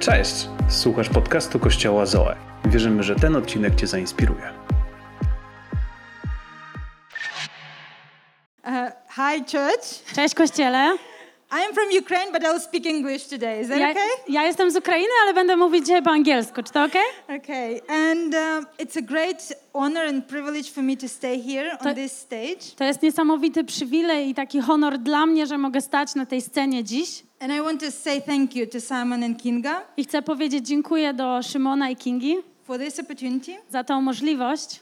Cześć! Słuchasz podcastu Kościoła Zoe. Wierzymy, że ten odcinek Cię zainspiruje. Uh, hi, church. Cześć Kościele. I am from Ukraine, but I will speak English today. Is that Ja, okay? ja jestem z Ukrainy, ale będę mówić dzisiaj po angielsku. Czy to ok? Okay. And um, it's a great honor and privilege for me to stay here To- on this stage. To jest niesamowity przywilej i taki honor dla mnie, że mogę stać na tej scenie dziś. And I want to say thank you to Simon and Kinga I chcę powiedzieć dziękuję do Szymona i Kingi for this opportunity. za tą możliwość.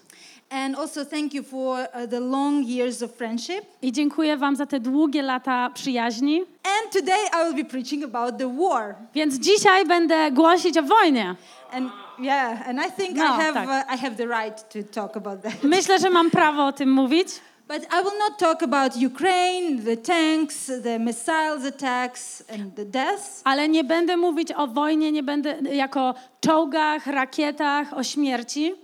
And also thank you for uh, the long years of friendship. I dziękuję Wam za te długie lata przyjaźni. And today I will be preaching about the war. Więc dzisiaj będę głosić o wojnie. And yeah, and I think No, I have tak. uh, I have the right to talk about that. Myślę, że mam prawo o tym mówić. But I will not talk about Ukraine, the tanks, the missiles attacks, and the deaths. Ale nie będę mówić o wojnie, nie będę jako czołgach, rakietach, o śmierci.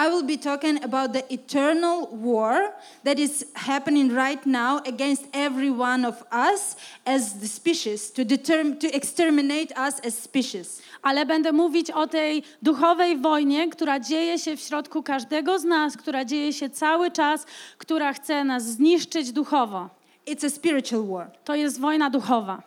I will be talking about the eternal war that is happening right now against every one of us as the species, to, determ- to exterminate us as species. ale będę mówić o tej duchowej wojnie, która dzieje się w środku każdego z nas, która dzieje się cały czas, która chce nas zniszczyć duchowo. It's a spiritual war. To jest wojna duchowa.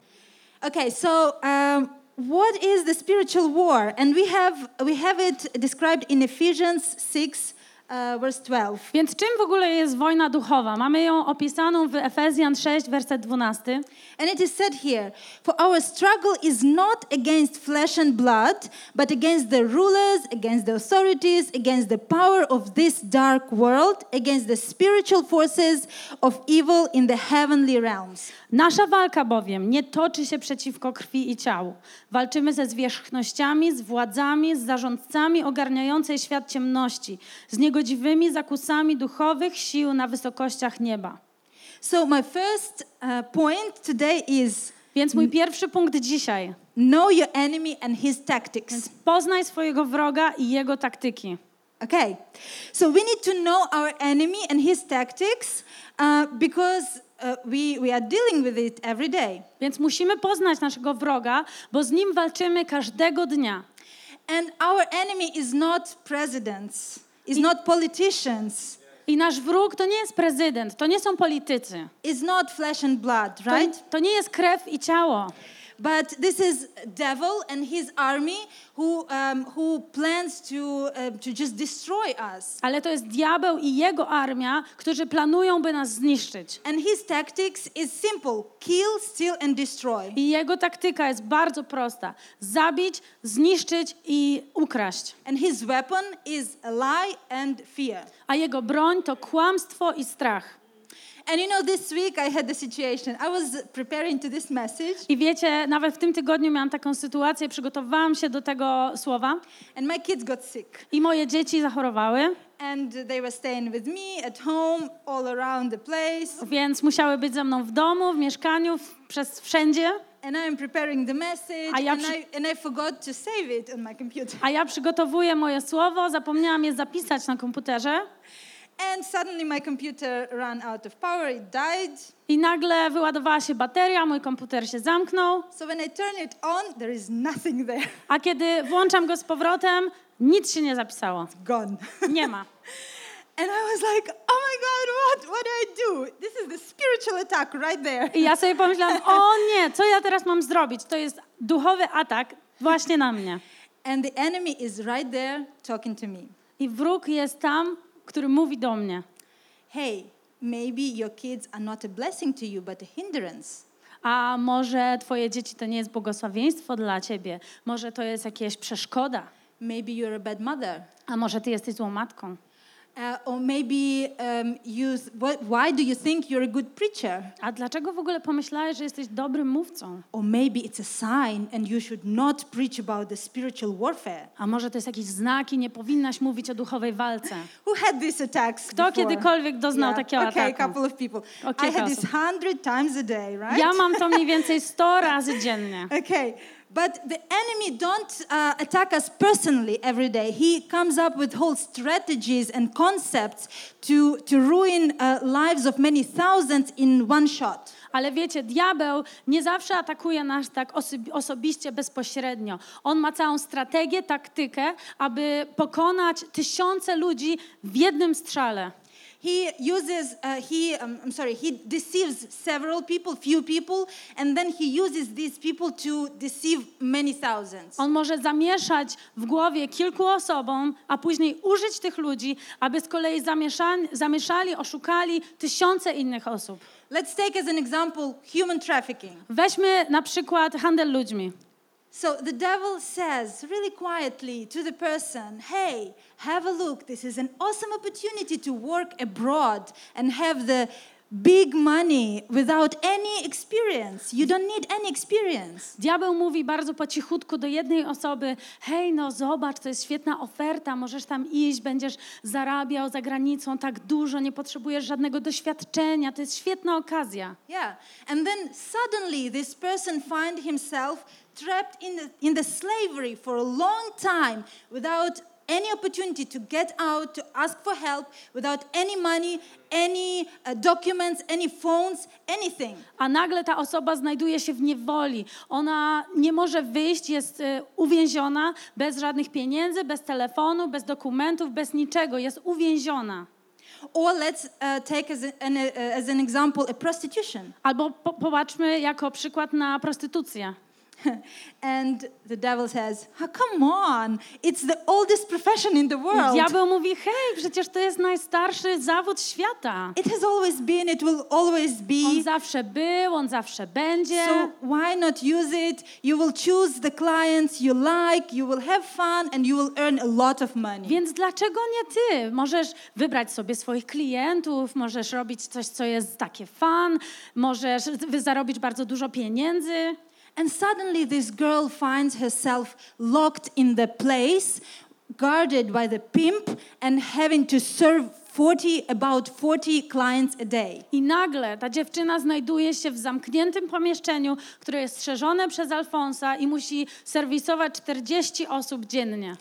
Okay, so um, what is the spiritual war? And we have, we have it described in Ephesians 6, uh, verse 12. Więc czym w ogóle jest wojna duchowa? Mamy ją opisaną w Efezjan 6, werset 12. And it is said here, for our struggle is not against flesh and blood, but against the rulers, against the authorities, against the power of this dark world, against the spiritual forces of evil in the heavenly realms. Nasza walka bowiem nie toczy się przeciwko krwi i ciału. Walczymy ze zwierzchnościami, z władzami, z zarządcami ogarniającej świat ciemności, z niegodziwymi zakusami duchowych sił na wysokościach nieba. So, my first uh, point today is Więc mój pierwszy punkt dzisiaj. know your enemy and his tactics. Poznaj swojego wroga i jego taktyki. Okay, so we need to know our enemy and his tactics uh, because uh, we, we are dealing with it every day. Więc musimy poznać naszego wroga, bo z nim walczymy każdego dnia. And our enemy is not presidents, is not politicians, I nasz wróg to nie jest prezydent, to nie są politycy. is not flesh and blood, To, right? to nie jest krew i ciało. But this is devil and his army who, um, who plans to, uh, to just destroy us. Ale to jest diabeł i jego armia, którzy planują, by nas zniszczyć. And his tactics is simple: kill, steal, and destroy. I jego taktyka jest bardzo prosta: zabić, zniszczyć i ukraść. And his weapon is a lie and fear. A jego broń to kłamstwo i strach. And you know, this week I had the situation. I was preparing to this message, I wiecie, nawet w tym tygodniu miałam taką sytuację, przygotowałam się do tego słowa and my kids got sick. i moje dzieci zachorowały, And they were staying with me at home, all around the place. więc musiały być ze mną w domu, w mieszkaniu, w, przez wszędzie. And I am preparing the message, A ja and, przy- I, and I forgot to save it on my computer. A ja przygotowuję moje słowo, zapomniałam je zapisać na komputerze And suddenly my computer ran out of power, it died. i nagle wyładowała się bateria, mój komputer się zamknął, So when I turn it on, there is nothing there. a kiedy włączam go z powrotem, nic się nie zapisało. Gone. Nie ma. And I was like, oh my God, what, what do I do? This is the spiritual attack right there. I ja sobie pomyślałam, o nie, co ja teraz mam zrobić? To jest duchowy atak właśnie na mnie. And the enemy is right there talking to me. I wróg jest tam, który mówi do mnie. Hey, maybe your kids are not a blessing to you, but a hindrance. A może twoje dzieci to nie jest błogosławieństwo dla ciebie? Może to jest jakaś przeszkoda? Maybe you're a bad mother. A może ty jesteś złą matką? Uh, or maybe um, you, why do you think you're a good preacher? A dlaczego w ogóle pomyślałeś, że jesteś dobrym mówcą? Or maybe it's a sign and you should not preach about the spiritual warfare. A może to jest jakiś znak i nie powinnaś mówić o duchowej walce? Who had these attacks Kto before? kiedykolwiek doznał Yeah, takiego Okay, a ataku? couple of people. O, I had this osób. hundred times a day, right? Ja mam to mniej więcej 100 razy dziennie. Okay, But the enemy don't uh, attack us personally every day. He comes up with whole strategies and concepts to, to ruin uh, lives of many thousands in one shot. Ale wiecie, diabeł nie zawsze atakuje nas tak osobi- osobiście, bezpośrednio. On ma całą strategię, taktykę, aby pokonać tysiące ludzi w jednym strzale. He uses, uh, he, um, I'm sorry, he deceives several people, few people, and then he uses these people to deceive many thousands. On może zamieszać w głowie kilku osobom, a później użyć tych ludzi, aby z kolei zamieszali, zamieszali, oszukali tysiące innych osób. Let's take as an example human trafficking. Weźmy na przykład handel ludźmi. So the devil says really quietly to the person, Hey, have a look. This is an awesome opportunity to work abroad and have the big money without any experience. You don't need any experience. Diabeł mówi bardzo po cichutku do jednej osoby: Hej, no zobacz, to jest świetna oferta, możesz tam iść, będziesz zarabiał za granicą tak dużo, nie potrzebujesz żadnego doświadczenia, to jest świetna okazja. Yeah. And then suddenly this person find himself trapped in the, in the slavery for a long time without any opportunity to get out, to ask for help, without any money, any uh, documents, any phones, anything. A nagle ta osoba znajduje się w niewoli. Ona nie może wyjść, jest y, uwięziona bez żadnych pieniędzy, bez telefonu, bez dokumentów, bez niczego. Jest uwięziona. Or let's uh, take as, an, uh, as an example a prostitution. Albo po, popatrzmy jako przykład na prostytucję. and the devil says, oh, Come on, it's the oldest profession in the world. Diabeł mówi, hej, przecież to jest najstarszy zawód świata. It has always been, it will always On be. zawsze był, on zawsze będzie. So why not use it? You will choose the clients you like, you will have fun, and you will earn a lot of money. Więc dlaczego nie ty? Możesz wybrać sobie swoich klientów, możesz robić coś, co jest takie fun, możesz zarobić bardzo dużo pieniędzy. And suddenly, this girl finds herself locked in the place, guarded by the pimp, and having to serve 40, about 40 clients a day. I nagle ta dziewczyna znajduje się w zamkniętym pomieszczeniu, które jest strzeżone przez Alfonsa i musi serwisować 40 osób dziennie.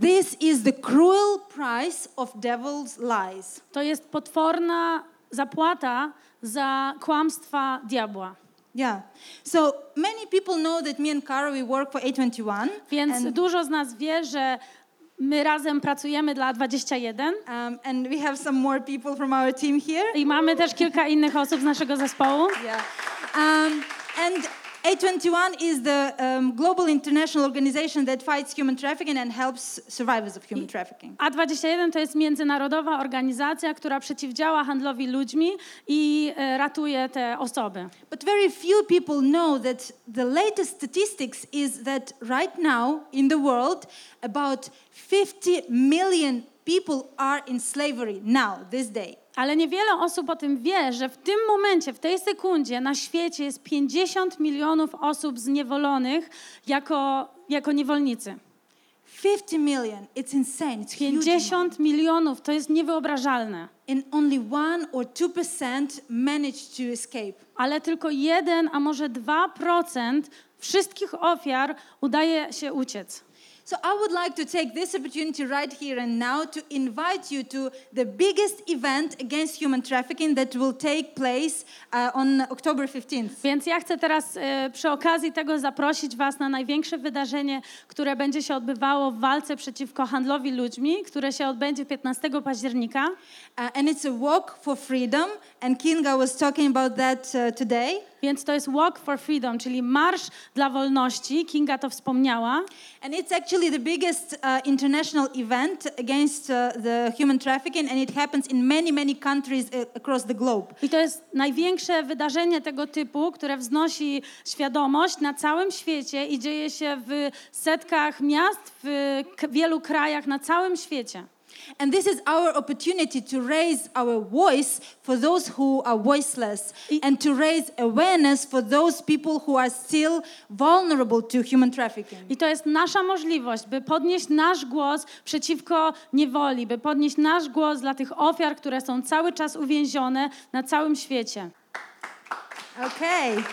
This is the cruel price of devil's lies. To jest potworna zapłata za kłamstwa diabła. Yeah. So many people know that me and Cara we work for A21. Więc dużo z nas wie, że my razem pracujemy dla 21 um, and we have some more people from our team here. i mamy też kilka innych osób z naszego zespołu. Yeah. Um, and A21 is the um, global international organization that fights human trafficking and helps survivors of human trafficking. A21 to jest międzynarodowa organizacja, która przeciwdziała handlowi ludźmi i e, ratuje te osoby. But very few people know that the latest statistics is that right now in the world, about 50 million people are in slavery now, this day. Ale niewiele osób o tym wie, że w tym momencie, w tej sekundzie na świecie jest 50 milionów osób zniewolonych jako, jako niewolnicy. 50 million, it's insane. It's huge. amount. 50 milionów to jest niewyobrażalne. And only 1 or 2% manage to escape. Ale tylko 1, a może 2% wszystkich ofiar udaje się uciec. So I would like to take this opportunity right here and now to invite you to the biggest event against human trafficking that will take place uh, on October 15th. Więc ja chcę teraz e, przy okazji tego zaprosić Was na największe wydarzenie, które będzie się odbywało w walce przeciwko handlowi ludźmi, które się odbędzie 15 października. Uh, and it's a walk for freedom, and Kinga was talking about that uh, today. Więc to jest Walk for Freedom, czyli Marsz dla Wolności. Kinga to wspomniała. And it's actually the biggest uh, international event against uh, the human trafficking, and it happens in many, many countries uh, across the globe. I to jest największe wydarzenie tego typu, które wznosi świadomość na całym świecie i dzieje się w setkach miast, w wielu krajach na całym świecie. And this is our opportunity to raise our voice for those who are voiceless and to raise awareness for those people who are still vulnerable to human trafficking. I to jest nasza możliwość, by podnieść nasz głos przeciwko niewoli, by podnieść nasz głos dla tych ofiar, które są cały czas uwięzione na całym świecie. Okay.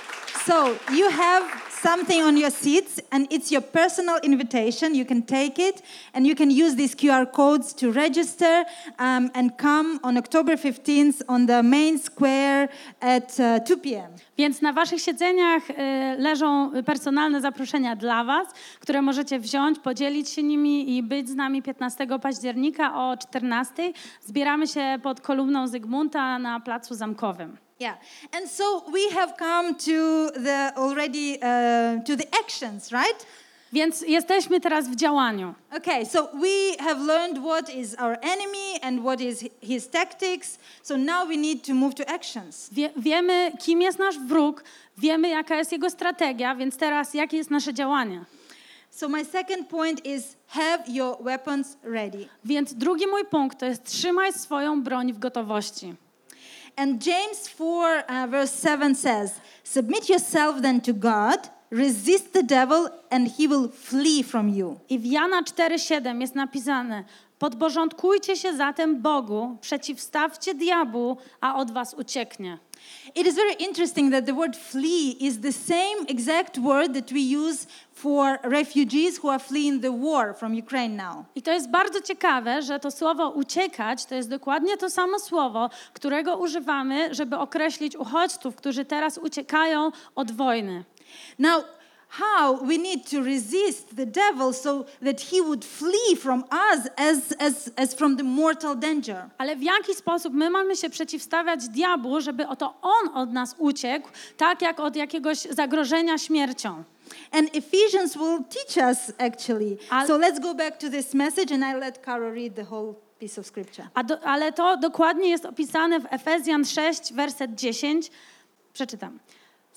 So you have something on your seats, and it's your personal invitation. You can take it, and you can use these QR codes to register um, and come on October 15th on the main square at uh, 2 p.m. Więc na waszych siedzeniach y, leżą personalne zaproszenia dla was, które możecie wziąć, podzielić się nimi i być z nami 15 października o 14. Zbieramy się pod kolumną Zygmunta na Placu Zamkowym. Yeah, and so we have come to the already uh, to the actions, right? Więc jesteśmy teraz w działaniu. Okay, so we have learned what is our enemy and what is his tactics. So now we need to move to actions. Wie, wiemy, kim jest nasz wróg, wiemy, jaka jest jego strategia, więc teraz jakie jest nasze działanie. So my second point is have your weapons ready. Więc drugi mój punkt to jest trzymaj swoją broń w gotowości. And James 4 uh, verse 7 says, "Submit yourself then to God, resist the devil and he will flee from you." I w Jana 4,7 jest napisane: Podporządkujcie się zatem Bogu, przeciwstawcie diabłu, a od was ucieknie. It is very interesting that the word flee is the same exact word that we use for refugees who are fleeing the war from Ukraine now. I to jest bardzo ciekawe, że to słowo uciekać to jest dokładnie to samo słowo, którego używamy, żeby określić uchodźców, którzy teraz uciekają od wojny. Now, how we need to resist the devil so that he would flee from us as, as, as from the mortal danger. Ale w jaki sposób my mamy się przeciwstawiać diabłu, żeby oto on od nas uciekł, tak jak od jakiegoś zagrożenia śmiercią? And Ephesians will teach us actually. Al- so let's go back to this message and I let Caro read the whole piece of scripture. Do, ale to dokładnie jest opisane w Efezjan 6, werset 10. Przeczytam.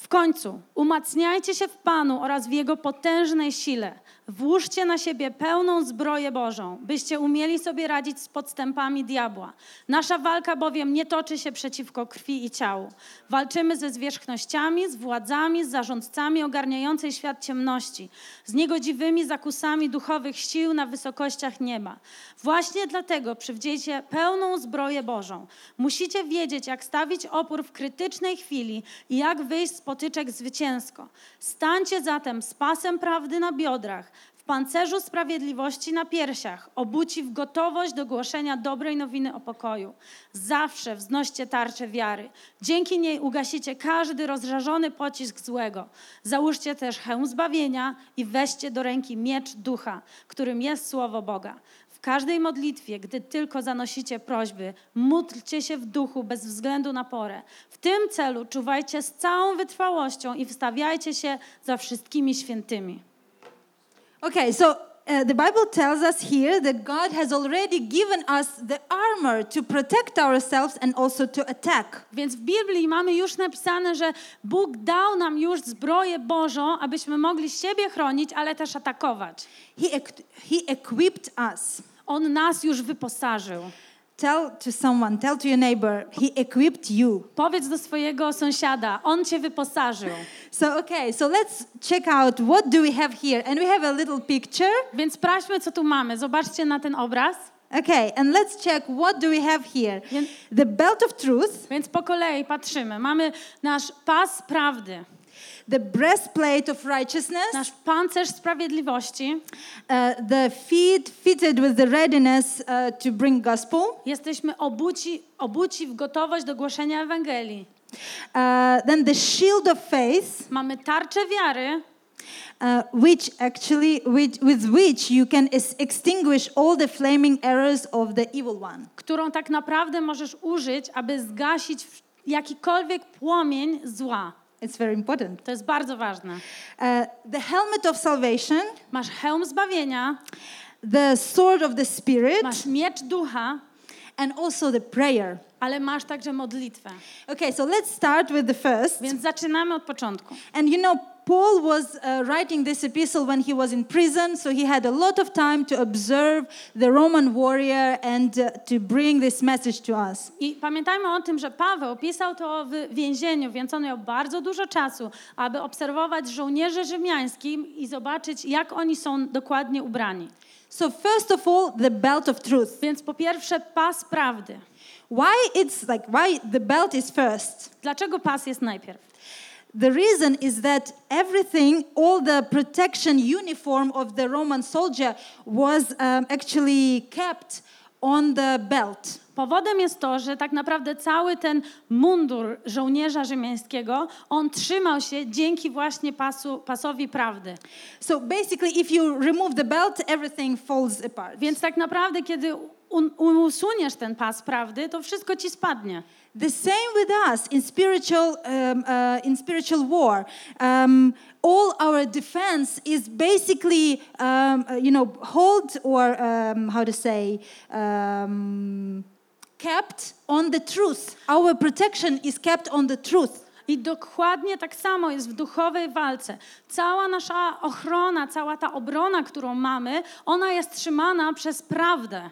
W końcu umacniajcie się w Panu oraz w Jego potężnej sile. Włóżcie na siebie pełną zbroję Bożą, byście umieli sobie radzić z podstępami diabła. Nasza walka bowiem nie toczy się przeciwko krwi i ciału. Walczymy ze zwierzchnościami, z władzami, z zarządcami ogarniającej świat ciemności, z niegodziwymi zakusami duchowych sił na wysokościach nieba. Właśnie dlatego przywdziejcie pełną zbroję Bożą. Musicie wiedzieć, jak stawić opór w krytycznej chwili i jak wyjść z potyczek zwycięsko. Stańcie zatem z pasem prawdy na biodrach, pancerzu sprawiedliwości na piersiach, obuci w gotowość do głoszenia dobrej nowiny o pokoju. Zawsze wznoście tarczę wiary. Dzięki niej ugasicie każdy rozżarzony pocisk złego. Załóżcie też hełm zbawienia i weźcie do ręki miecz ducha, którym jest słowo Boga. W każdej modlitwie, gdy tylko zanosicie prośby, módlcie się w duchu bez względu na porę. W tym celu czuwajcie z całą wytrwałością i wstawiajcie się za wszystkimi świętymi. Okay, so uh, the Bible tells us here that God has already given us the armor to protect ourselves and also to attack. Więc w Biblii mamy już napisane, że Bóg dał nam już zbroję Bożą, abyśmy mogli siebie chronić, ale też atakować. He, he equipped us. On nas już wyposażył. Tell to someone, tell to your neighbor, He equipped you. Powiedz do swojego sąsiada, on cię wyposażył. So, okay, so let's check out what do we have here. And we have a little picture. Więc sprawdźmy, co tu mamy. Zobaczcie na ten obraz. Okay, and let's check what do we have here. Jen- The belt of truth, Więc po kolei patrzymy. Mamy nasz pas prawdy, the breastplate of righteousness, nasz pancerz sprawiedliwości. uh, the feet fitted with the readiness uh, to bring gospel, Jesteśmy obuci, obuci w gotowość do głoszenia Ewangelii. uh, then the shield of faith, Mamy tarczę wiary, uh, which actually with, with which you can extinguish all the flaming arrows of the evil one. którą tak naprawdę możesz użyć, aby zgasić jakikolwiek płomień zła. It's very important. To jest bardzo ważne. Uh, the helmet of salvation, Masz hełm zbawienia, the sword of the spirit, masz miecz ducha, and also the prayer. ale masz także modlitwę. Okay, so let's start with the first. Więc zaczynamy od początku. And you know, Paul was uh, writing this epistle when he was in prison, so he had a lot of time to observe the Roman warrior and uh, to bring this message to us. I pamiętajmy o tym, że Paweł pisał to w więzieniu, więc on miał bardzo dużo czasu, aby obserwować żołnierzy rzymiańskich i zobaczyć, jak oni są dokładnie ubrani. So first of all, the belt of truth. Więc po pierwsze pas prawdy. Why it's like why the belt is first? Dlaczego pas jest najpierw? The reason is that everything, all the protection uniform of the Roman soldier was um, actually kept on the belt. Powodem jest to, że tak naprawdę cały ten mundur żołnierza rzymiańskiego, on trzymał się dzięki właśnie pasu, pasowi prawdy. So basically, if you remove the belt, everything falls apart. Więc tak naprawdę, kiedy un- usuniesz ten pas prawdy, to wszystko ci spadnie. The same with us in spiritual um, uh, in spiritual war. Um, all our defense is basically, um, uh, you know, hold or um, how to say, um, kept on the truth. Our protection is kept on the truth. I dokładnie tak samo jest w duchowej walce. Cała nasza ochrona, cała ta obrona, którą mamy, ona jest trzymana przez prawdę.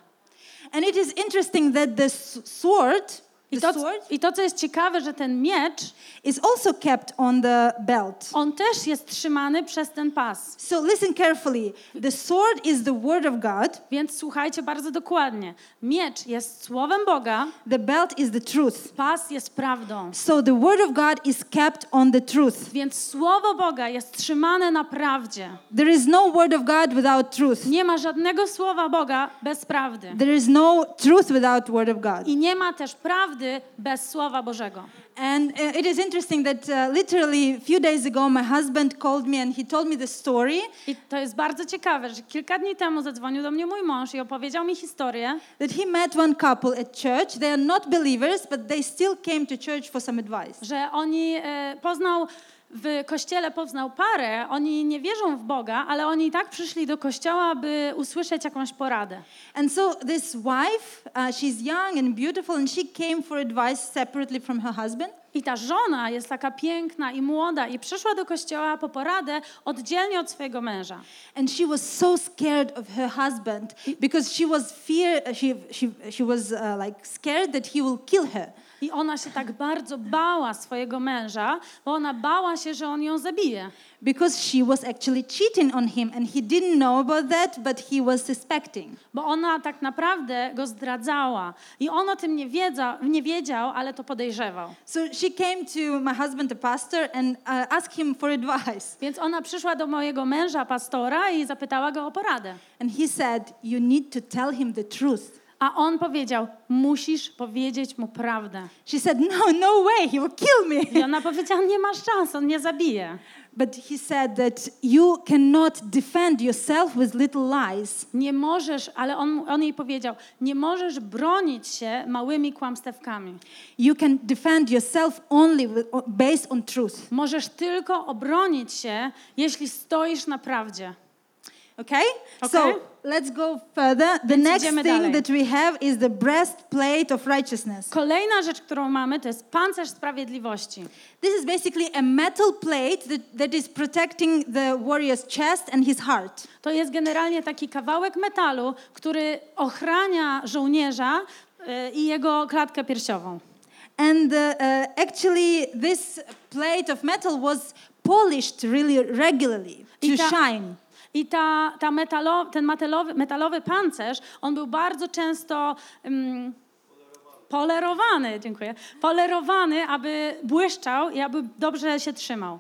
And it is interesting that the sword, I to, I to, co jest ciekawe, że ten miecz, is also kept on the belt. on też jest trzymany przez ten pas. So listen carefully. The sword is the word of God. Więc słuchajcie bardzo dokładnie. Miecz jest słowem Boga, The belt is the truth. pas jest prawdą. So the word of God is kept on the truth. Więc słowo Boga jest trzymane na prawdzie. There is no word of God without truth. Nie ma żadnego słowa Boga bez prawdy. There is no truth without word of God. I nie ma też prawdy bez słowa Bożego. And uh, it is interesting that uh, literally a few days ago my husband called me and he told me the story I to jest bardzo ciekawe, że kilka dni temu zadzwonił do mnie mój mąż i opowiedział mi historię, that he met one couple at church. They are not believers, but they still came to church for some advice. że oni e, poznał w kościele poznał parę, oni nie wierzą w Boga, ale oni i tak przyszli do kościoła, by usłyszeć jakąś poradę. And so this wife, uh, she's young and beautiful, and she came for advice separately from her husband. I ta żona jest taka piękna i młoda i przyszła do kościoła po poradę oddzielnie od swojego męża. And she was so scared of her husband because she was fear. She she she was uh, like scared that he will kill her. I ona się tak bardzo bała swojego męża, bo ona bała się, że on ją zabije. because she was actually cheating on him and he didn't know about that but he was suspecting Bo ona tak naprawdę go zdradzała. I on o tym nie, wiedza, nie wiedział, ale to podejrzewał. so she came to my husband the pastor and uh, asked him for advice Więc ona przyszła do mojego męża, pastora, i zapytała go o poradę. and he said you need to tell him the truth A on powiedział: Musisz powiedzieć mu prawdę. she said no no way he will kill me I ona powiedziała: Nie masz szans, on mnie zabije. but he said that you cannot defend yourself with little lies Nie możesz, ale on, on jej powiedział: Nie możesz bronić się małymi kłamstewkami. you can defend yourself only with, based on truth Możesz tylko obronić się, jeśli stoisz na prawdzie. Okay? Okay. So let's go further. The next thing dalej. that we have is the breastplate of righteousness. Kolejna rzecz, którą mamy, to jest pancerz sprawiedliwości. This is basically a metal plate that, that is protecting the warrior's chest and his heart. To jest generalnie taki kawałek metalu, który ochrania żołnierza y, i jego klatkę piersiową. And uh, uh, actually, this plate of metal was polished really regularly to I ta- shine. I ta, ta metalo, ten metalowy, metalowy pancerz, on był bardzo często mm, polerowany, dziękuję, polerowany, aby błyszczał i aby dobrze się trzymał.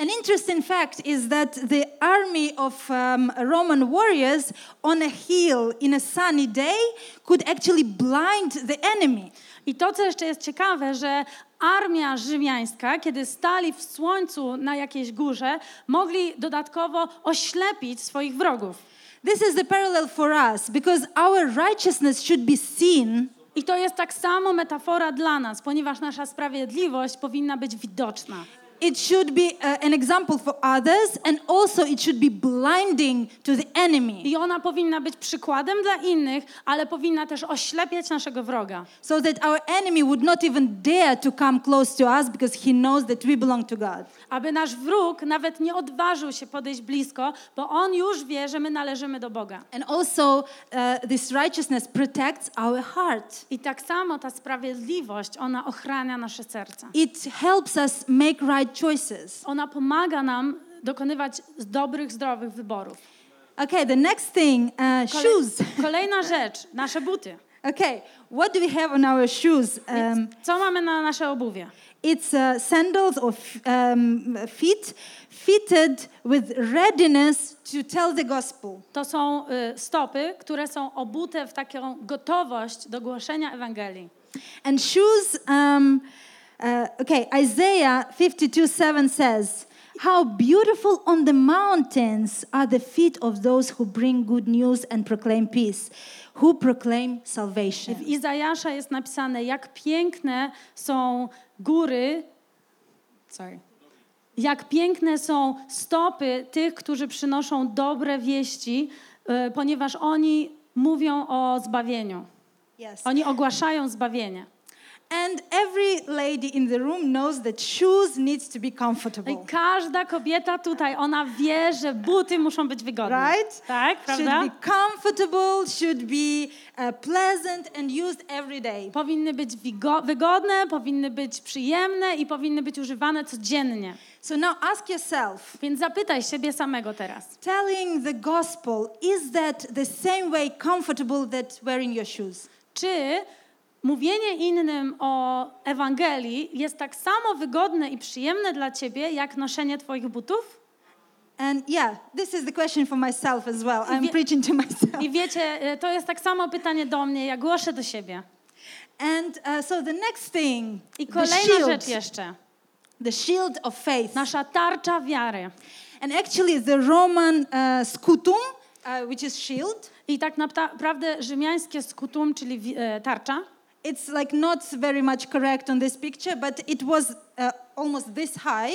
An interesting fact is that the army of um, Roman warriors on a hill in a sunny day could actually blind the enemy. I to, co jeszcze jest ciekawe, że armia rzymiańska, kiedy stali w słońcu na jakiejś górze, mogli dodatkowo oślepić swoich wrogów. This is the parallel for us because our righteousness should be seen I to jest tak samo metafora dla nas, ponieważ nasza sprawiedliwość powinna być widoczna. It should be uh, an example for others and also it should be blinding to the enemy I ona powinna być przykładem dla innych, ale powinna też oślepiać naszego wroga. so that our enemy would not even dare to come close to us because he knows that we belong to God. Aby nasz wróg nawet nie odważył się podejść blisko, bo on już wie, że my należymy do Boga. And also uh, this righteousness protects our heart. I tak samo ta sprawiedliwość, ona ochrania nasze serca. It helps us make right choices. Ona pomaga nam dokonywać dobrych, zdrowych wyborów. Okay, the next thing, uh, shoes. Kolejna rzecz, nasze buty. Okay, what do we have on our shoes? Um, Co mamy na nasze obuwie? It's uh, sandals or um, feet fitted with readiness to tell the gospel. To są y, stopy, które są obute w taką gotowość do głoszenia Ewangelii. And shoes, um, uh, okay, Isaiah 52 7 says, How beautiful on the mountains are the feet of those who bring good news and proclaim peace, who proclaim salvation. W Izajasza jest napisane, jak piękne są góry, sorry, jak piękne są stopy tych, którzy przynoszą dobre wieści, y, ponieważ oni mówią o zbawieniu. Yes. Oni ogłaszają zbawienie. And every lady in the room knows that shoes need to be comfortable. I każda kobieta tutaj, ona wie, że buty muszą być wygodne. Right? Tak, Should prawda? be comfortable, should be uh, pleasant and used every day. Powinny być wygodne, powinny być przyjemne i powinny być używane codziennie. So now ask yourself, Więc zapytaj siebie samego teraz. telling the gospel, is that the same way comfortable that wearing your shoes? Czy mówienie innym o Ewangelii jest tak samo wygodne i przyjemne dla ciebie, jak noszenie twoich butów? And yeah, this is the question for myself as well. I'm preaching to myself. I wiecie, y, to jest tak samo pytanie do mnie, ja głoszę do siebie. And uh, so the next thing, I the kolejna shield, rzecz jeszcze. the shield of faith. Nasza tarcza wiary. And actually, the Roman uh, scutum, uh, which is shield, I tak naprawdę rzymiańskie skutum, czyli e, tarcza, it's like not very much correct on this picture, but it was uh, almost this high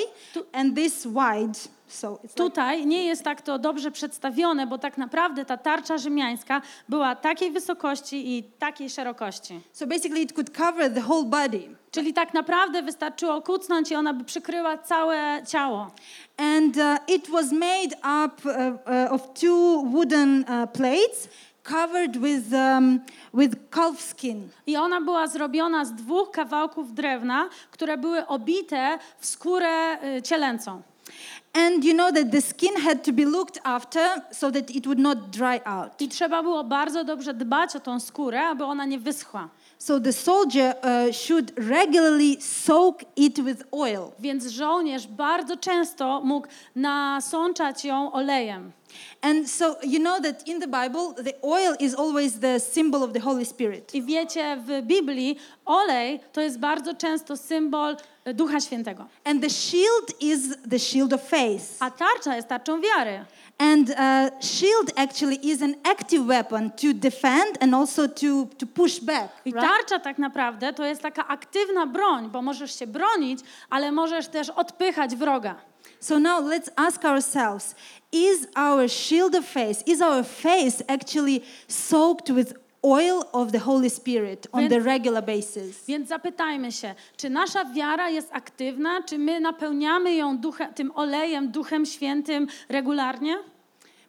and this wide. So it's like, Tutaj nie jest tak to dobrze przedstawione, bo tak naprawdę ta tarcza rzymiańska była takiej wysokości i takiej szerokości. so basically, it could cover the whole body. Czyli tak naprawdę wystarczyło kucnąć i ona by przykryła całe ciało. And uh, it was made up uh, uh, of two wooden uh, plates covered with, um, with calf skin. I ona była zrobiona z dwóch kawałków drewna, które były obite w skórę y, cielęcą. And you know that the skin had to be looked after so that it would not dry out. I trzeba było bardzo dobrze dbać o tą skórę, aby ona nie wyschła. So the soldier uh, should regularly soak it with oil. Więc żołnierz bardzo często mógł nasączać ją olejem. And so you know that in the Bible, the oil is always the symbol of the Holy Spirit. I wiecie, w Biblii olej to jest bardzo często symbol e, Ducha Świętego. And the shield is the shield of faith. A tarcza jest tarczą wiary. And uh, shield actually is an active weapon to defend and also to, to push back. I tarcza tak naprawdę to jest taka aktywna broń, bo możesz się bronić, ale możesz też odpychać wroga. So now let's ask ourselves is our shield of faith, is our faith actually soaked with oil of the Holy Spirit on Więc- the regular basis? Więc zapytajmy się, czy nasza wiara jest aktywna, czy my napełniamy ją duchem, tym olejem, Duchem Świętym regularnie?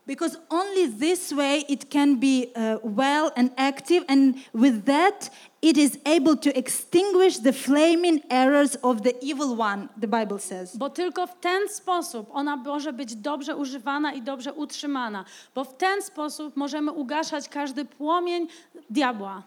Because only this way it can be uh, well and active, and with that, it is able to extinguish the flaming arrows of the evil one, the Bible says. Bo tylko w ten sposób ona może być dobrze używana i dobrze utrzymana. Bo w ten sposób możemy ugaszać każdy płomień diabła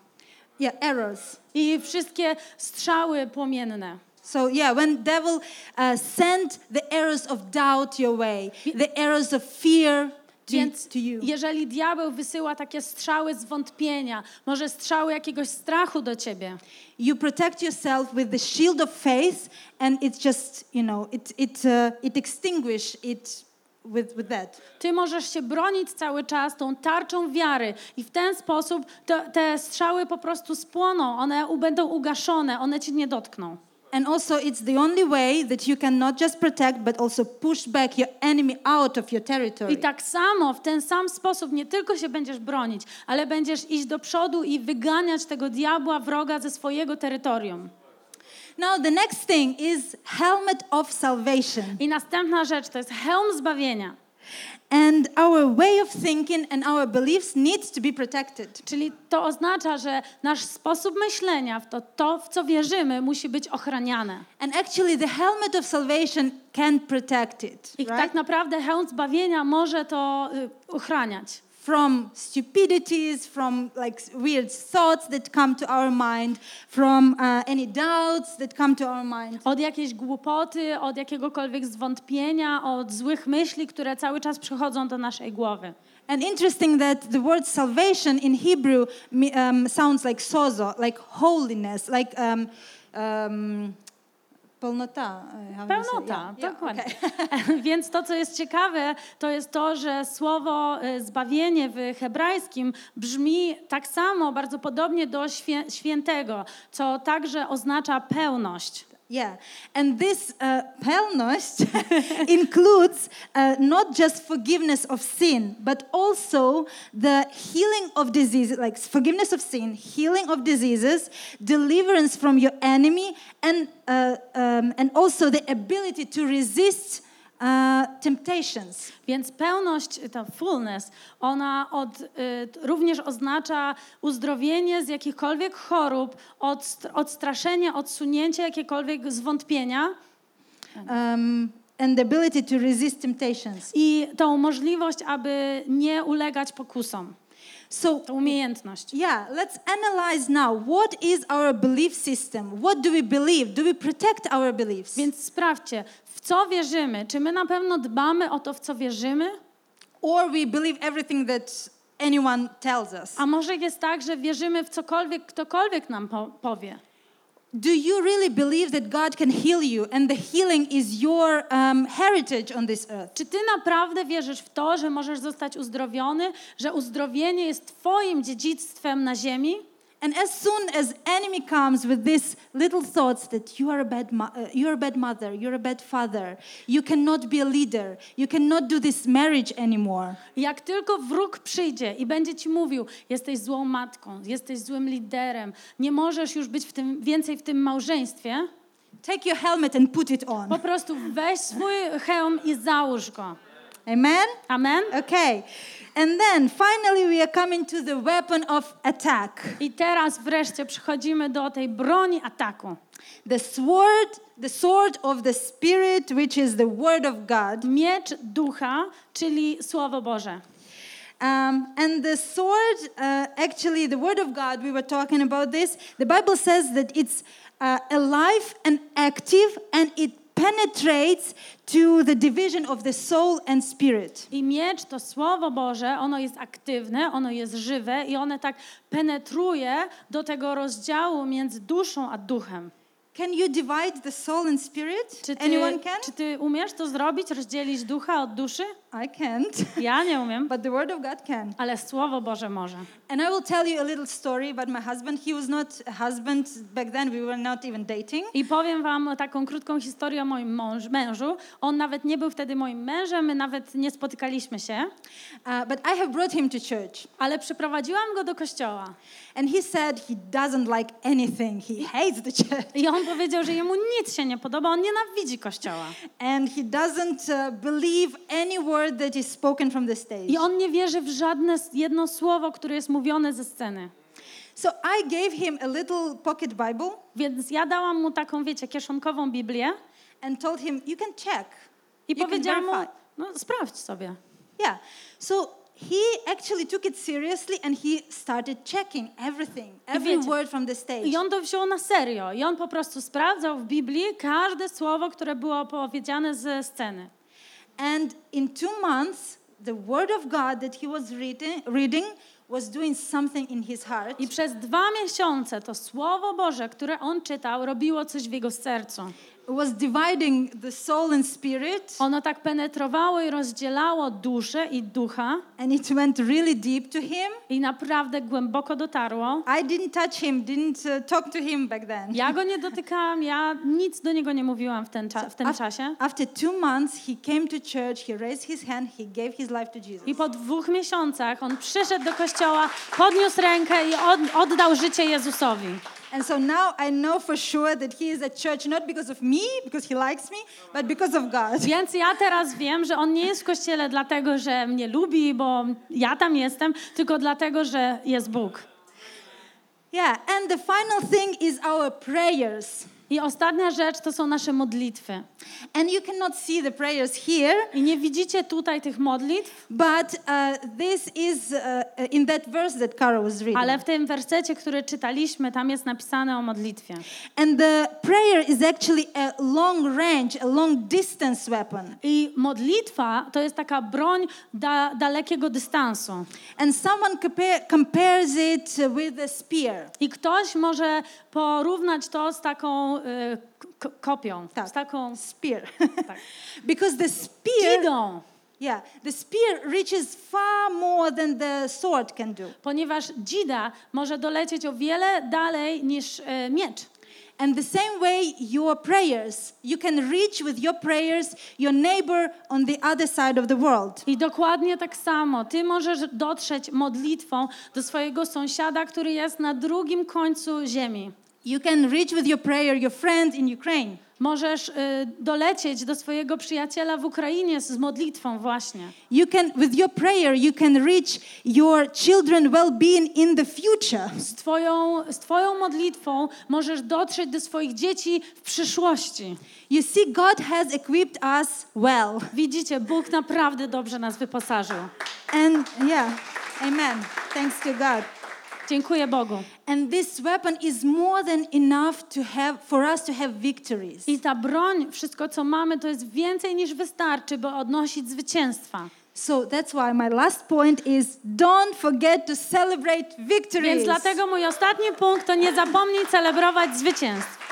Yeah, arrows. i wszystkie strzały płomienne. So yeah, when devil uh, sent the arrows of doubt your way, the arrows of fear Więc jeżeli diabeł wysyła takie strzały zwątpienia, może strzały jakiegoś strachu do ciebie, You protect yourself with the shield of faith, and it's just you know it it uh, it extinguish it with with that. ty możesz się bronić cały czas tą tarczą wiary i w ten sposób te, te strzały po prostu spłoną, one będą ugaszone, one cię nie dotkną. And also, it's the only way that you can not just protect, but also push back your enemy out of your territory. I tak samo, w ten sam sposób nie tylko się będziesz bronić, ale będziesz iść do przodu i wyganiać tego diabła, wroga ze swojego terytorium. Now, the next thing is helmet of salvation. I następna rzecz to jest hełm zbawienia. And our way of thinking and our beliefs need to be protected. Czyli to oznacza, że nasz sposób myślenia, w to, to, w co wierzymy, musi być ochraniane. And actually, the helmet of salvation can protect it. I right? tak naprawdę hełm zbawienia może to y, ochraniać. From stupidities, from like weird thoughts that come to our mind, from uh, any doubts that come to our mind. Od jakiejś głupoty, od jakiegokolwiek zwątpienia, od złych myśli, które cały czas przychodzą do naszej głowy. And interesting that the word salvation in Hebrew um, sounds like sozo, like holiness, like um, um, polnota. Pełnota, Yeah, yeah, dokładnie. okay. Więc to, co jest ciekawe, to jest to, że słowo y, zbawienie w hebrajskim brzmi tak samo, bardzo podobnie do świę, świętego, co także oznacza pełność. Yeah, and this uh, pelnost includes uh, not just forgiveness of sin, but also the healing of diseases, like forgiveness of sin, healing of diseases, deliverance from your enemy, and uh, um, and also the ability to resist uh, temptations. Więc pełność, ta fullness, ona od, y, również oznacza uzdrowienie z jakichkolwiek chorób, odst- odstraszenie, odsunięcie jakiekolwiek zwątpienia Um, and the ability to resist temptations. i tą możliwość, aby nie ulegać pokusom. So Tą umiejętność. Yeah, let's analyze now. What is our belief system? What do we believe? Do we protect our beliefs? Więc sprawdźcie, w co wierzymy? Czy my na pewno dbamy o to, w co wierzymy? Or we believe everything that anyone tells us? A może jest tak, że wierzymy w cokolwiek, ktokolwiek nam po powie? Do you really believe that God can heal you and the healing is your um, heritage on this earth? Czy ty naprawdę wierzysz w to, że możesz zostać uzdrowiony, że uzdrowienie jest twoim dziedzictwem na ziemi? And as soon as enemy comes with these little thoughts that you are a bad uh, you're a bad mother, you're a bad father, you cannot be a leader, you cannot do this marriage anymore. Jak tylko wróg przyjdzie i będzie ci mówił, jesteś złą matką, jesteś złym liderem, nie możesz już być w tym, więcej w tym małżeństwie, Take your helmet and put it on. po prostu weź swój hełm i załóż go. Amen. Amen? Okay. And then finally, we are coming to the weapon of attack I teraz wreszcie przychodzimy do tej broni ataku. the sword, the sword of the Spirit, which is the Word of God. Miecz ducha, czyli Słowo Boże. Um, and the sword, uh, actually, the Word of God, we were talking about this. The Bible says that it's uh, alive and active and it penetrates to the division of the soul and spirit. I miecz to Słowo Boże, ono jest aktywne, ono jest żywe i ono tak penetruje do tego rozdziału między duszą a duchem. Can you divide the soul and spirit? Czy ty, Anyone can? czy ty umiesz to zrobić, rozdzielić ducha od duszy? I can't, Ja nie umiem, but the Word of God can. ale Słowo Boże może. And I will tell you a little story about my husband. He was not a husband back then, we were not even dating. I powiem wam taką krótką historię o moim mąż, mężu. On nawet nie był wtedy moim mężem, my nawet nie spotykaliśmy się, Uh, but I have brought him to church. ale przyprowadziłam go do kościoła. And he said he doesn't like anything, he hates the church. I on powiedział, że jemu nic się nie podoba, on nienawidzi kościoła. And he doesn't uh, believe any word that is spoken from the stage. I on nie wierzy w żadne jedno słowo, które jest mówione ze sceny. So I gave him a little pocket Bible Więc ja dałam mu taką, wiecie, kieszonkową Biblię and told him, You can check. i You powiedziałam mu, no sprawdź sobie. Yeah. So he actually took it seriously and he started checking everything, every wiecie, word from the stage. I on to wziął na serio. I on po prostu sprawdzał w Biblii każde słowo, które było powiedziane ze sceny. And in two months, the word of God that he was reading, reading was doing something in his heart. I przez dwa miesiące to Słowo Boże, które on czytał, robiło coś w jego sercu. Was dividing the soul and spirit, Ono tak penetrowało i rozdzielało duszę i ducha and it went really deep to him. i naprawdę głęboko dotarło. I didn't touch him, didn't uh, talk to him back then. Ja go nie dotykałam, ja nic do niego nie mówiłam w, ten cza- w tym czasie. After two months, he came to church, he raised his hand, he gave his life to Jesus. I po dwóch miesiącach on przyszedł do kościoła, podniósł rękę i od, oddał życie Jezusowi. And so now I know for sure that he is at church not because of me, because he likes me, but because of God. Więc ja teraz wiem, że on nie jest w kościele dlatego, że mnie lubi, bo ja tam jestem, tylko dlatego, że jest Bóg. Yeah, and the final thing is our prayers. I ostatnia rzecz to są nasze modlitwy. And you cannot see the prayers here, I nie widzicie tutaj tych modlitw, but uh, this is uh, in that verse that Kara was reading. ale w tym wersecie, który czytaliśmy, tam jest napisane o modlitwie. And the prayer is actually a long range, a long distance weapon. I modlitwa to jest taka broń da, dalekiego dystansu. And someone compare, compares it with a spear. I ktoś może porównać to z taką y, k- kopią, Tak. z taką Spear. tak, because the spear, kidą. yeah, the spear reaches far more than the sword can do. ponieważ dzida może dolecieć o wiele dalej niż e, miecz. And the same way, your prayers, you can reach with your prayers your neighbor on the other side of the world. I dokładnie tak samo. Ty możesz dotrzeć modlitwą do swojego sąsiada, który jest na drugim końcu ziemi. You can reach with your prayer your friend in Ukraine. Możesz y, dolecieć do swojego przyjaciela w Ukrainie z modlitwą właśnie. You can, with your prayer, you can reach your children well-being in the future. Z twoją, z twoją modlitwą możesz dotrzeć do swoich dzieci w przyszłości. You see, God has equipped us well. Widzicie, Bóg naprawdę dobrze nas wyposażył. And yeah, amen. Thanks to God. Dziękuję Bogu. And this weapon is more than enough to have for us to have victories. I ta broń, wszystko co mamy, to jest więcej niż wystarczy, by odnosić zwycięstwa. So that's why my last point is don't forget to celebrate victories. Więc dlatego mój ostatni punkt to nie zapomnij celebrować zwycięstw.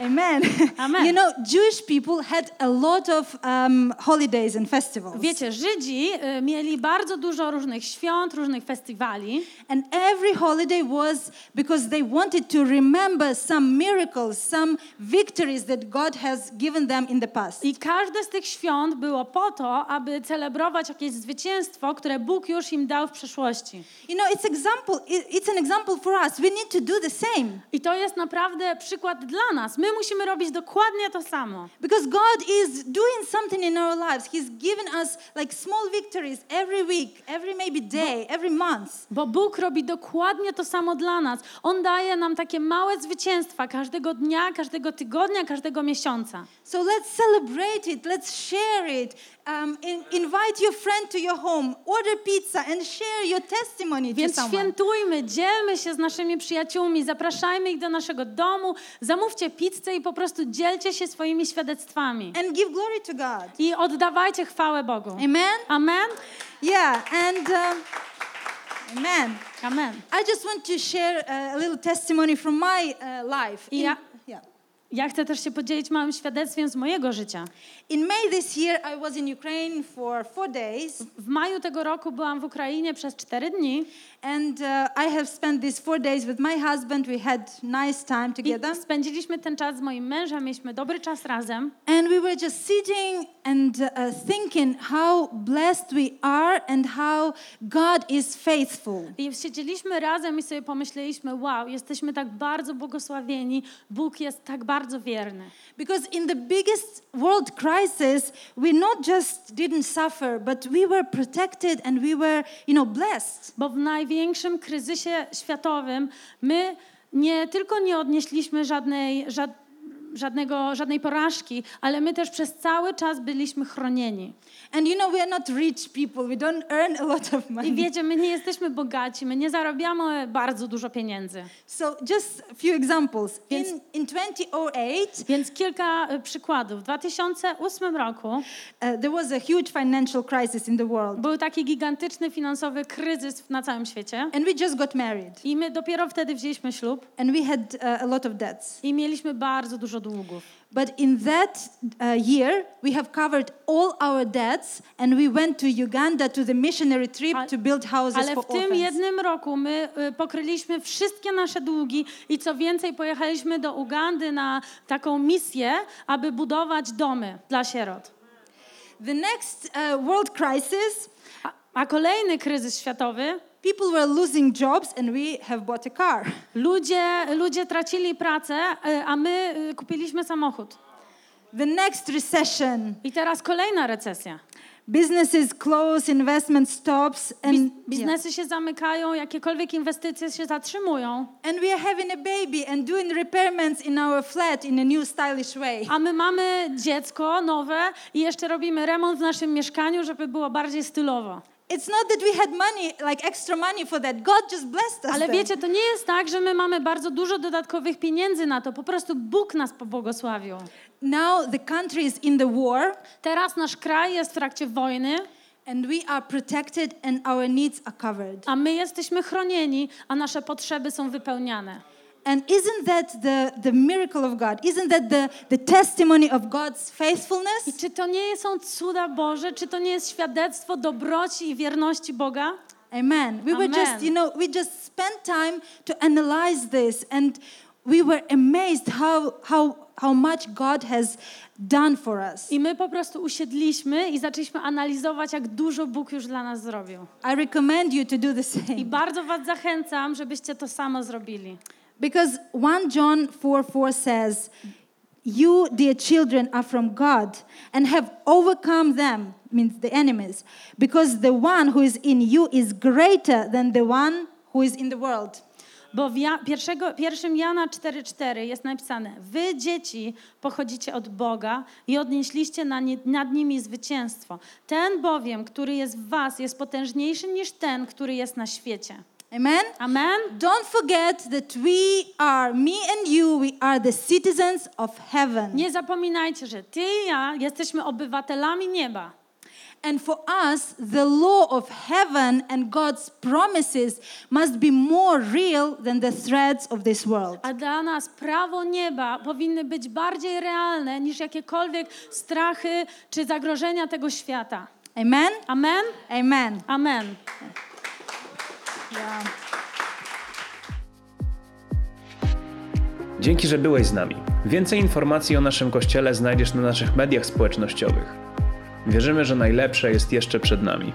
Amen. Amen. You know, Jewish people had a lot of um, holidays and festivals. Wiecie, Żydzi y, mieli bardzo dużo różnych świąt, różnych festiwali And every holiday was because they wanted to remember some miracles, some victories that God has given them in the past. i każde z tych świąt było po to, aby celebrować jakieś zwycięstwo, które Bóg już im dał w przeszłości. You know, it's example. it- It's an example for us. We need to do the same I to jest naprawdę przykład dla nas. My musimy robić dokładnie to samo. because God is doing something in our lives. He's given us like small victories every week, every maybe day, every month. Bo Bóg robi dokładnie to samo dla nas. On daje nam takie małe zwycięstwa każdego dnia, każdego tygodnia, każdego miesiąca. So let's celebrate it. Let's share it. Um, in- invite your friend to your home. Order pizza and share your testimony to Więc someone. świętujmy, dzielmy się z naszymi przyjaciółmi, zapraszajmy ich do naszego domu, zamówcie pizzę i po prostu dzielcie się swoimi świadectwami. and give glory to God. I oddawajcie chwałę Bogu. Amen. Amen? Yeah, and um, amen. Amen. I just want to share a little testimony from my uh, life. In. Ja chcę też się podzielić małym świadectwem z mojego życia. In May this year, I was in Ukraine for four days, W maju tego roku byłam w Ukrainie przez cztery dni and uh, I have spent these four days with my husband. We had nice time together, i spędziliśmy ten czas z moim mężem, mieliśmy dobry czas razem. and we were just sitting and uh, thinking how blessed we are and how God is faithful. I siedzieliśmy razem i sobie pomyśleliśmy, wow, jesteśmy tak bardzo błogosławieni, Bóg jest tak bardzo wierny. Because in the biggest world crisis, we not just didn't suffer, but we were protected and we were, you know, blessed. Bo w największym kryzysie światowym my nie tylko nie odnieśliśmy żadnej, żad, żadnego, żadnej porażki, ale my też przez cały czas byliśmy chronieni. And you know, we are not rich people. We don't earn a lot of I money. wiecie, my nie jesteśmy bogaci, my nie zarabiamy bardzo dużo pieniędzy. So just a few examples. In, Więc- in 2008, Więc kilka y, przykładów. W 2008 roku uh, there was a huge financial crisis in the world. był taki gigantyczny finansowy kryzys na całym świecie. And we just got married. I my dopiero wtedy wzięliśmy ślub And we had uh, a lot of debts. i mieliśmy bardzo dużo długów. But in that uh, year, we have covered all our debts and we went to Uganda to the missionary trip Ale- to build houses Ale for w tym orphans. jednym roku my y, pokryliśmy wszystkie nasze długi i co więcej pojechaliśmy do Ugandy na taką misję, aby budować domy dla sierot. The next uh, world crisis, a kolejny kryzys światowy, people were losing jobs and we have bought a car. ludzie, ludzie tracili pracę, y, a my y, kupiliśmy samochód. The next recession. I teraz kolejna recesja. Businesses close, investment stops, and, Biz- biznesy się zamykają, jakiekolwiek inwestycje się zatrzymują. and we are having a baby and doing repairments in our flat in a new stylish way. A my mamy dziecko nowe i jeszcze robimy remont w naszym mieszkaniu, żeby było bardziej stylowo. It's not that we had money, like extra money for that. God just blessed us. Ale wiecie, to nie jest tak, że my mamy bardzo dużo dodatkowych pieniędzy na to. Po prostu Bóg nas pobłogosławił. Now the country is in the war, Teraz nasz kraj jest w trakcie wojny, and we are protected, and our needs are covered. a my jesteśmy chronieni, a nasze potrzeby są wypełniane. And isn't that the, the miracle of God? Isn't that the, the testimony of God's I faithfulness? czy to nie są cuda Boże? Czy to nie jest świadectwo dobroci i wierności Boga? Amen. We were Amen. just, you know, we just spent time to analyze this, and we were amazed how, how, how much God has done for us. I my po prostu usiedliśmy i zaczęliśmy analizować, jak dużo Bóg już dla nas zrobił. I recommend you to do the I same. bardzo Was zachęcam, żebyście to samo zrobili. Because 1 John 4 4 says, You, dear children, are from God and have overcome them, means the enemies, because the one who is in you is greater than the one who is in the world. Bo w ja, pierwszego, pierwszym Jana 4,4 jest napisane: Wy, dzieci, pochodzicie od Boga i odnieśliście na nie, nad nimi zwycięstwo. Ten bowiem, który jest w Was, jest potężniejszy niż ten, który jest na świecie. Amen? Amen? Don't forget that we are, me and you, we are the citizens of heaven. Nie zapominajcie, że Ty i ja jesteśmy obywatelami nieba. And for us, the law of heaven and God's promises must be more real than the threats of this world. A dla nas prawo nieba powinny być bardziej realne niż jakiekolwiek strachy czy zagrożenia tego świata. Amen? Amen? Amen. Amen. Dzięki, że byłeś z nami. Więcej informacji o naszym kościele znajdziesz na naszych mediach społecznościowych. Wierzymy, że najlepsze jest jeszcze przed nami.